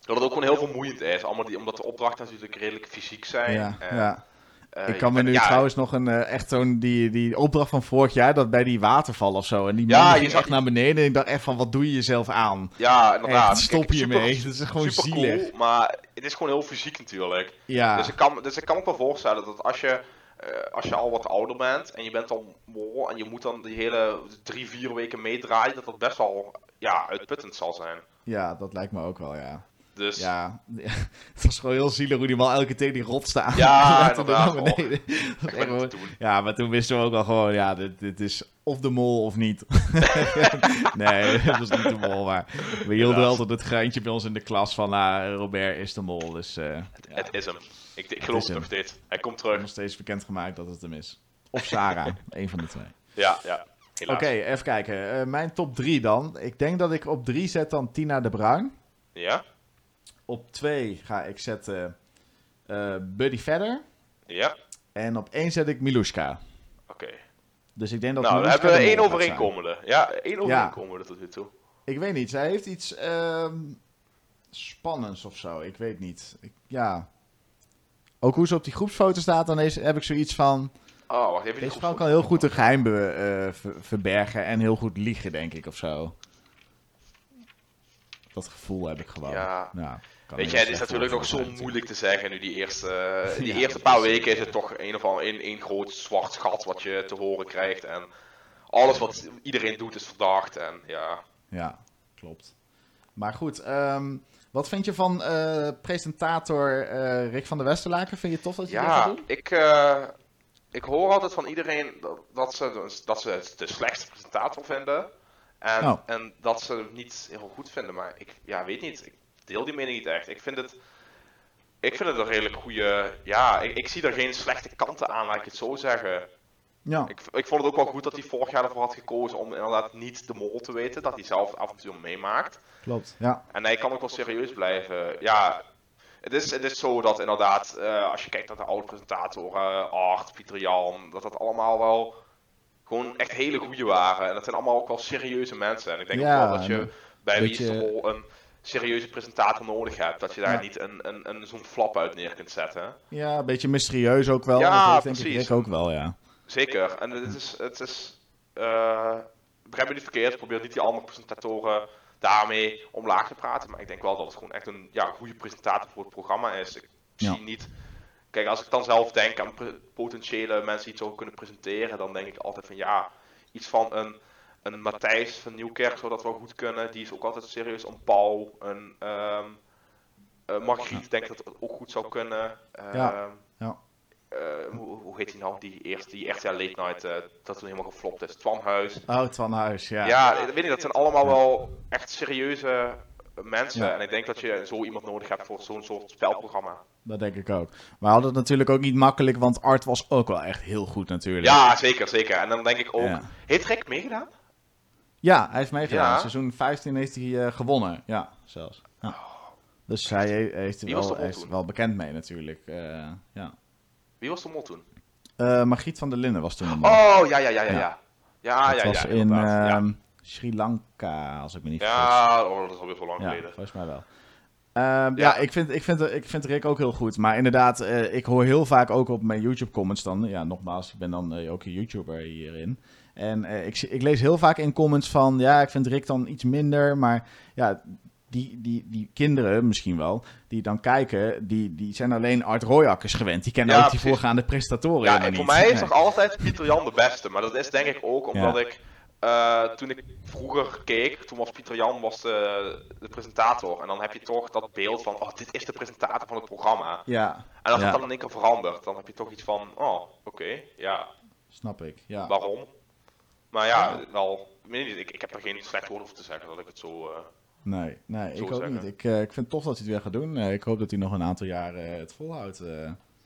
Dat het ook gewoon heel vermoeiend is, allemaal die, omdat de opdrachten natuurlijk redelijk fysiek zijn. Ja, En, ja. eh, ik je kan me nu ja, trouwens nog een eh, echt zo'n die, die opdracht van vorig jaar, dat bij die waterval of zo. En die Ja, man je ging zag echt naar beneden en ik dacht echt van, wat doe je jezelf aan? Ja, inderdaad. Echt, stop hiermee. super- Dat is gewoon super zielig. Cool, maar het is gewoon heel fysiek natuurlijk. Ja, Dus, ik kan, dus ik kan me wel voorstellen dat als je, eh, als je al wat ouder bent en je bent al mol en je moet dan die hele drie, vier weken meedraaien, dat dat best wel ja, uitputtend zal zijn. ja, dat lijkt me ook wel, ja. Dus Ja, het was gewoon heel zielig hoe die man elke keer tegen die rots staan. Ja, inderdaad. naar beneden. Dat gewoon- doen. Ja, maar toen wisten we ook al gewoon, ja, dit, dit is of de mol of niet. nee, het was niet de mol, maar we hielden Helaas. altijd het geintje bij ons in de klas van, ah, Robert is de mol. Dus eh ja, Het is hem. Ik, ik geloof het hem. nog steeds. Hij komt nog terug. steeds bekendgemaakt dat het hem is. Of Sarah, een van de twee. Ja, ja. Oké, even kijken. Eh, mijn top drie dan. Ik denk dat ik op drie zet dan Tina de Bruin. Ja? Op twee ga ik zetten eh, Buddy Vedder. Ja? En op één zet ik Milushka. Oké. Dus ik denk dat Nou, Milushka hebben we één overeenkomende. Ja, één overeenkomende tot nu toe. Ik weet niet. Zij heeft iets ehm, spannends of zo. Ik weet niet. Ik, ja. Ook hoe ze op die groepsfoto staat, dan is, heb ik zoiets van... Oh, wacht even. die Deze vrouw kan heel goed een geheim be- eh, ver- verbergen en heel goed liegen, denk ik, of zo. Dat gevoel heb ik gewoon. Ja. Ja, kan Weet je, heel het is natuurlijk nog zo moeilijk te zeggen nu die eerste, die Ja, eerste paar weken is het toch een of ander één, één groot zwart gat wat je te horen krijgt en alles wat iedereen doet is verdacht en ja. Ja, klopt. Maar goed, ehm, wat vind je van eh, presentator eh, Rick van der Westerlaken? Vind je tof dat je dat gaat Ja, doen? ik, eh, ik hoor altijd van iedereen dat, dat, ze, dat ze het de slechtste presentator vinden en, Oh. en dat ze het niet heel goed vinden, maar ik ja, weet niet, ik deel die mening niet echt. Ik vind het, ik vind het een redelijk goede. Ja, ik, ik zie er geen slechte kanten aan, laat ik het zo zeggen. Ja, Ik, ik vond het ook wel goed dat hij vorig jaar ervoor had gekozen om inderdaad niet de mol te weten. Dat hij zelf het avontuur meemaakt. klopt. Ja, En hij kan ook wel serieus blijven. Ja, het is, het is zo dat inderdaad, eh, als je kijkt naar de oude presentatoren, Art, Pieter Jan, dat dat allemaal wel gewoon echt hele goede waren. En dat zijn allemaal ook wel serieuze mensen. En ik denk Ja, ook wel dat je en bij Wie is de Mol een serieuze presentator nodig hebt. Dat je daar Ja. niet een, een, een, zo'n flap uit neer kunt zetten. ja een beetje mysterieus ook wel. Ja, dat denk ik precies. Rick ook wel, ja. Zeker. En het is, het is eh, begrijp me niet verkeerd, ik probeer niet die andere presentatoren daarmee omlaag te praten. Maar ik denk wel dat het gewoon echt een ja, goede presentator voor het programma is. Ik Ja. zie niet. Kijk, als ik dan zelf denk aan potentiële mensen die het zo kunnen presenteren, dan denk ik altijd van ja, iets van een, een Matthijs van Nieuwkerk zou dat wel goed kunnen. Die is ook altijd serieus. Een Paul, een ehm eh, Margriet denk ik dat het ook goed zou kunnen. Ja. Ehm, Ja. eh, hoe, hoe heet die nou? Die eerste, die echt ja, late night, eh, dat toen helemaal geflopt is. Twanhuis. Oh, Twan Huis, ja. Ja, ik weet niet, dat zijn allemaal wel echt serieuze mensen. Ja. En ik denk dat je zo iemand nodig hebt voor zo'n soort spelprogramma. Dat denk ik ook. Maar we hadden het natuurlijk ook niet makkelijk, want Art was ook wel echt heel goed natuurlijk. Ja, zeker, zeker. En dan denk ik ook, Ja. heeft Rick meegedaan? Ja, hij heeft meegedaan. Ja. Seizoen 15 heeft hij eh, gewonnen. Ja, zelfs. Ja. Dus hij he- heeft er wel, hij wel bekend mee natuurlijk. eh, ja. Wie was de mol toen? Eh, Margriet van der Linden was toen de mol. Oh, ja, ja, ja, ja, Ja. ja. Ja, dat ja, was in Sri Lanka, als ik me niet vergis. Ja, oh, dat is alweer zo lang geleden. volgens mij wel. Ehm, ja, Ja. ik, vind, ik, vind, ik vind Rick ook heel goed. Maar inderdaad, ik hoor heel vaak ook op mijn YouTube-comments dan... Ja, nogmaals, ik ben dan ook een YouTuber hierin. En eh, ik, ik lees heel vaak in comments van... Ja, ik vind Rick dan iets minder. Maar ja, die, die, die kinderen misschien wel... Die dan kijken, die, die zijn alleen Art Royakkers gewend. Die kennen Ja, ook die precies. voorgaande prestatoren Ja, en voor niet. mij is nog altijd Pieter Jan de beste. Maar dat is denk ik ook omdat Ja. ik, eh, toen ik vroeger keek, toen was Pieter Jan was de, de presentator. En dan heb je toch dat beeld van, oh, dit is de presentator van het programma. Ja, En als Ja. het dan in één keer verandert, dan heb je toch iets van, oh, oké, ja, snap ik. Ja. waarom? Maar ja, wel, ik, ik, heb er geen slecht woord over te zeggen dat ik het zo... eh, Nee, nee Zo ik ook zeggen. niet. Ik, eh, ik vind tof dat hij het weer gaat doen. Eh, ik hoop dat hij nog een aantal jaren het volhoudt.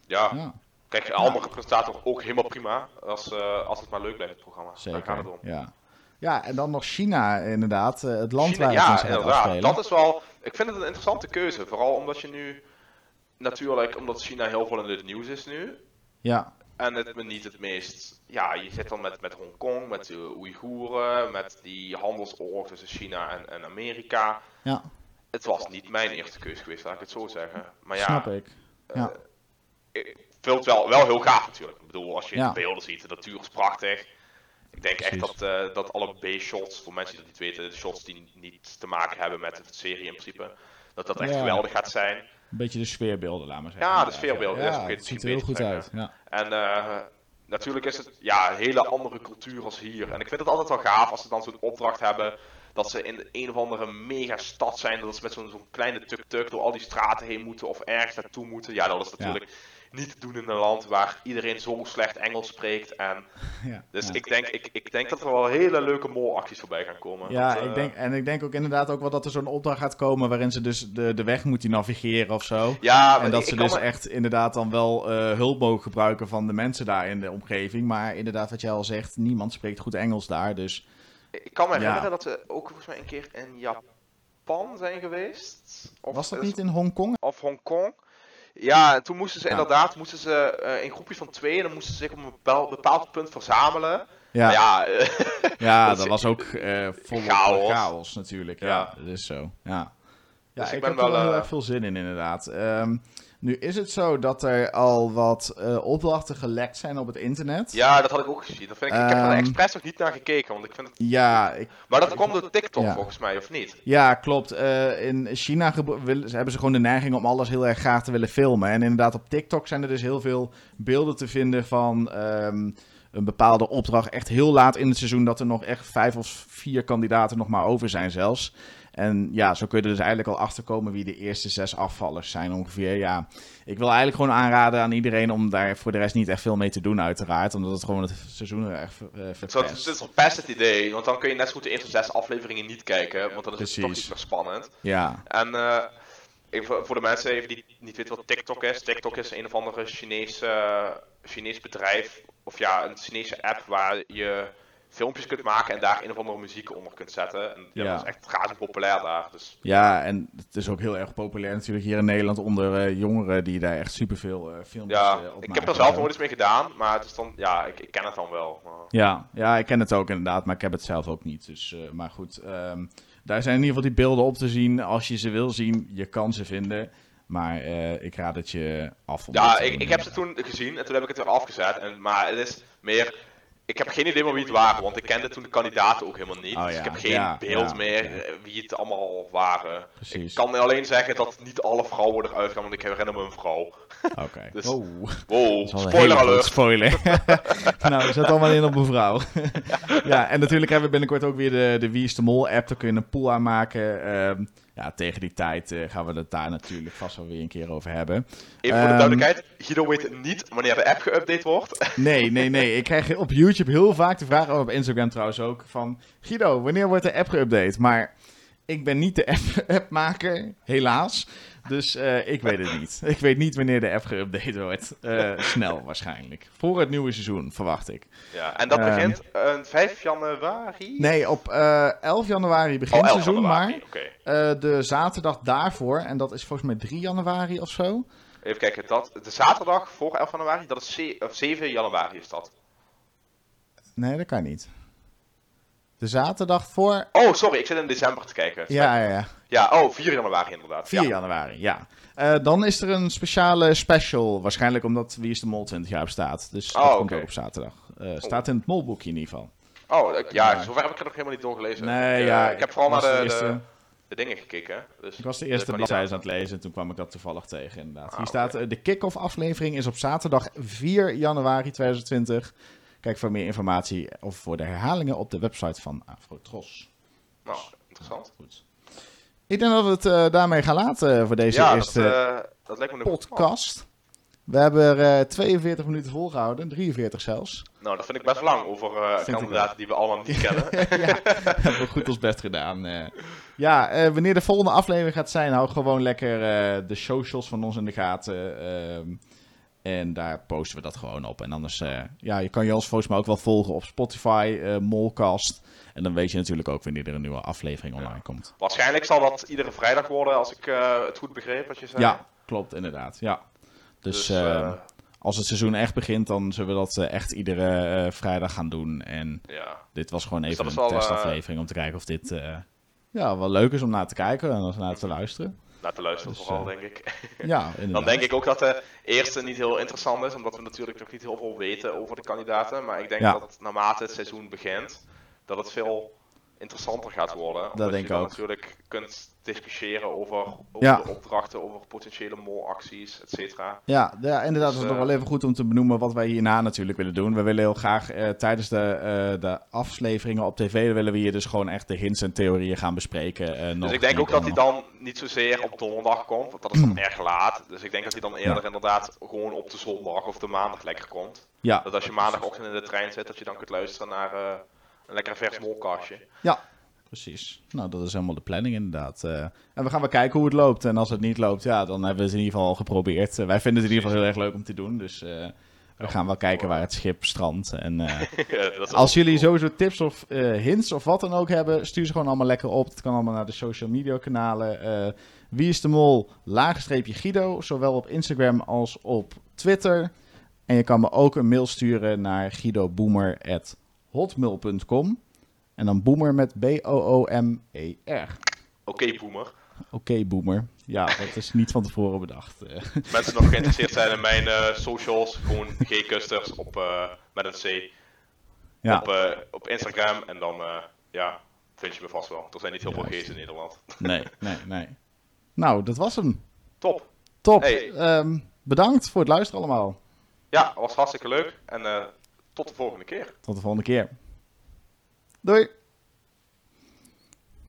ja, ja. kijk, andere presentator ook helemaal prima. Als, als het maar leuk blijft, het programma. Daar gaat Zeker. het om. Ja. ja, en dan nog China, inderdaad. het land China- waar het in ja, gaat inderdaad. afspelen. Dat is wel. Ik vind het een interessante keuze. Vooral omdat je nu. Natuurlijk, omdat China heel veel in het nieuws is nu. Ja, En het me niet het meest. Ja, je zit dan met, met Hongkong, met de Oeigoeren, met die handelsoorlog tussen China en, en Amerika. ja Het was niet mijn eerste keuze geweest, laat ik het zo zeggen. Maar ja, snap ik. Ja. ik vind het wel, wel heel gaaf natuurlijk. Ik bedoel, als je Ja. de beelden ziet, de natuur is prachtig. Ik denk echt dat, eh, dat alle B-shots, voor mensen die dat niet weten, de shots die niet te maken hebben met de serie in principe, dat dat echt Ja. geweldig gaat zijn. Een beetje de sfeerbeelden, laat maar zeggen. Ja, de sfeerbeelden, Ja, ziet er heel goed uit. Ja. En eh, natuurlijk is het ja, een hele andere cultuur als hier. En ik vind het altijd wel gaaf als ze dan zo'n opdracht hebben. Dat ze in een of andere megastad zijn. Dat ze met zo'n zo'n kleine tuk-tuk door al die straten heen moeten. Of ergens naartoe moeten. Ja, dat is natuurlijk niet te doen in een land waar iedereen zo slecht Engels spreekt. En Ja. dus ja. ik, denk, ik, ik denk dat er wel hele leuke molacties voorbij gaan komen. Ja, Dat, eh, ik denk, en ik denk ook inderdaad ook wel dat er zo'n opdracht gaat komen waarin ze dus de, de weg moeten navigeren of zo. Ja, en dat ik- ze ik dus me- echt inderdaad dan wel eh, hulp mogen gebruiken van de mensen daar in de omgeving. Maar inderdaad, wat jij al zegt, niemand spreekt goed Engels daar. Dus Ik kan me Ja. herinneren dat ze ook volgens mij een keer in Japan zijn geweest. Of was dat niet in Hongkong? of Hongkong. Ja, en toen moesten ze Ja. inderdaad moesten ze, eh, in groepjes van twee en dan moesten ze zich op een bepaald, bepaald punt verzamelen. Ja, ja, ja, eh, dat, was ook eh volop Chaos. chaos. natuurlijk. Ja, Ja. dat is zo. Ja, ja Dus ik ik, ben heb er wel wel, heel erg veel zin in inderdaad. Ehm, nu is het zo dat er al wat eh, opdrachten gelekt zijn op het internet. ja, dat had ik ook gezien. Dat vind ik, ik heb er Ehm, expres nog niet naar gekeken, want ik vind het... Ja, ik, Maar dat kwam door TikTok Ja. volgens mij, of niet? Ja, klopt. Eh, in China hebben ze gewoon de neiging om alles heel erg graag te willen filmen. En inderdaad, op TikTok zijn er dus heel veel beelden te vinden van ehm, een bepaalde opdracht. Echt heel laat in het seizoen dat er nog echt vijf of vier kandidaten nog maar over zijn zelfs. En ja, zo kun je er dus eigenlijk al achter komen wie de eerste zes afvallers zijn ongeveer. Ja, ik wil eigenlijk gewoon aanraden aan iedereen om daar voor de rest niet echt veel mee te doen uiteraard. Omdat het gewoon het seizoen er echt eh, Het is, verpest. het is best het idee, want dan kun je net zo goed de eerste zes afleveringen niet kijken, want dan is het toch niet meer spannend. Ja, En eh, even voor- de mensen even die niet weten wat TikTok is. TikTok is een of andere Chinese, eh, Chinees bedrijf, of ja, een Chinese app waar je filmpjes kunt maken en daar een of andere muziek onder kunt zetten. En ja, dat is echt razend populair daar. Dus Ja, en het is ook heel erg populair natuurlijk hier in Nederland onder eh, jongeren die daar echt superveel eh filmpjes ja, op ik heb er zelf nooit eens mee gedaan, maar het is dan, ja, ik, ik ken het dan wel. Maar... Ja, ja, ik ken het ook inderdaad, maar ik heb het zelf ook niet. Dus, maar goed, ehm, daar zijn in ieder geval die beelden op te zien. Als je ze wil zien, je kan ze vinden. Maar ik raad het je af. Ja, ik, ik heb ze toen gezien en toen heb ik het weer afgezet. En, maar het is meer. Ik heb geen idee meer wie het waren, want ik kende toen de kandidaten ook helemaal niet. Oh dus ik heb geen ja, beeld ja, meer eh, wie het allemaal waren. Precies. Ik kan alleen zeggen dat niet alle vrouwen eruit gaan, want ik herinner me een vrouw. Oké. Dus- Oh, Wow, een spoiler alert. Spoiler. nou, zet allemaal in op mevrouw. ja, en natuurlijk hebben we binnenkort ook weer de, de Wie is de Mol app. Daar kun je een pool aanmaken. Ehm ja, tegen die tijd eh, gaan we het daar natuurlijk vast wel weer een keer over hebben. Even voor de Ehm, duidelijkheid, Guido weet niet wanneer de app geüpdate wordt. Nee, nee, nee. Ik krijg op YouTube heel vaak de vraag, oh, op Instagram trouwens ook, van Guido, wanneer wordt de app geüpdate? Maar ik ben niet de app- appmaker, helaas. Dus eh, ik weet het niet. Ik weet niet wanneer de app geüpdate wordt. Eh, snel waarschijnlijk. Voor het nieuwe seizoen, verwacht ik. Ja, en dat Ehm, begint eh, 5 januari? Nee, op eh 11 januari begint oh, het 11 seizoen, januari, maar eh, de zaterdag daarvoor, en dat is volgens mij 3 januari of zo. Even kijken, dat, de zaterdag voor 11 januari, dat is ze- of 7 januari is dat. Nee, dat kan niet. De zaterdag voor... Oh, sorry, ik zit in december te kijken. Ja, ja, ja. Ja, oh, 4 januari inderdaad. 4 ja. januari, ja. Eh, dan is er een speciale special. Waarschijnlijk omdat Wie is de Mol 20 jaar bestaat. Dus dat Oh, komt oké. ook op zaterdag. Eh, staat in het molboekje in ieder geval. Oh, ik- ja, zover heb ik er nog helemaal niet doorgelezen. Nee, ik, eh, ja. ik heb vooral naar de, de eerste- de, de dingen gekeken. Dus Ik was de eerste bladzijde aan het lezen en toen kwam ik dat toevallig tegen inderdaad. Ah, Hier staat eh, de kick-off aflevering is op zaterdag 4 januari 2020. Kijk voor meer informatie of voor de herhalingen op de website van Afrotros. Nou, interessant. Goed. Ik denk dat we het eh, daarmee gaan laten voor deze ja, eerste eh, dat podcast. We hebben er eh, 42 minuten volgehouden, 43 zelfs. Nou, dat vind ik best lang over eh kandidaten die we allemaal niet kennen. ja, hebben we goed ons best gedaan. eh. ja, eh, wanneer de volgende aflevering gaat zijn, hou gewoon lekker eh, de socials van ons in de gaten. En daar posten we dat gewoon op. En anders, eh, ja, je kan je ons volgens mij ook wel volgen op Spotify, eh Molcast. En dan weet je natuurlijk ook wanneer er een nieuwe aflevering online komt. Waarschijnlijk zal dat iedere vrijdag worden, als ik eh, het goed begreep wat je zei. Ja, klopt, inderdaad. Ja. Dus, Dus, als het seizoen echt begint, dan zullen we dat echt iedere vrijdag gaan doen. En ja. Dit was gewoon Dus even een wel, testaflevering om te kijken of dit ja, wel leuk is om naar te kijken en naar te luisteren. Naar te luisteren Dus, vooral, eh, denk ik. Ja, inderdaad. Dan denk ik ook dat de eerste niet heel interessant is, omdat we natuurlijk nog niet heel veel weten over de kandidaten. Maar ik denk Ja. dat naarmate het seizoen begint, dat het veel interessanter gaat worden. Omdat denk je ik ook. natuurlijk kunt discussiëren over, over Ja. de opdrachten, over potentiële molacties, et cetera. Ja, ja, inderdaad. Dus, het is nog eh, wel even goed om te benoemen wat wij hierna natuurlijk willen doen. We willen heel graag eh, tijdens de, eh, de afleveringen op tv, willen we hier dus gewoon echt de hints en theorieën gaan bespreken. eh, nog Dus ik denk ook dat hij dan- niet zozeer op donderdag komt, want dat is dan erg laat. Dus ik denk dat hij dan eerder inderdaad gewoon op de zondag of de maandag lekker komt. Ja, Dat als je maandagochtend in de trein zit, dat je dan kunt luisteren naar eh, een lekker vers molkastje. ja, precies. Nou, dat is helemaal de planning inderdaad. Eh, en we gaan wel kijken hoe het loopt. En als het niet loopt, ja, dan hebben we het in ieder geval al geprobeerd. Eh, wij vinden het in ieder geval heel erg leuk om te doen. Dus eh, we gaan wel kijken waar het schip strandt. En eh, Als jullie cool. sowieso tips of eh, hints of wat dan ook hebben, stuur ze gewoon allemaal lekker op. Het kan allemaal naar de social media kanalen. eh, Wie is de Mol, laagstreepje Guido, zowel op Instagram als op Twitter. En je kan me ook een mail sturen naar guidoboomer.hotmail.com. En dan boomer met B-O-O-M-E-R. Oké, boomer. Oké, boomer. Ja, dat is niet van tevoren bedacht. Eh, Mensen nog geïnteresseerd zijn in mijn eh, socials, gewoon G-Custers op, eh, met een C ja, op, op Instagram. En dan ja, vind je me vast wel. Er zijn niet heel veel. G's in Nederland. nee, nee, nee. Nou, dat was hem. Top. Top. Hey. Ehm, bedankt voor het luisteren allemaal. Ja, was hartstikke leuk. En tot de volgende keer. Tot de volgende keer. Doei.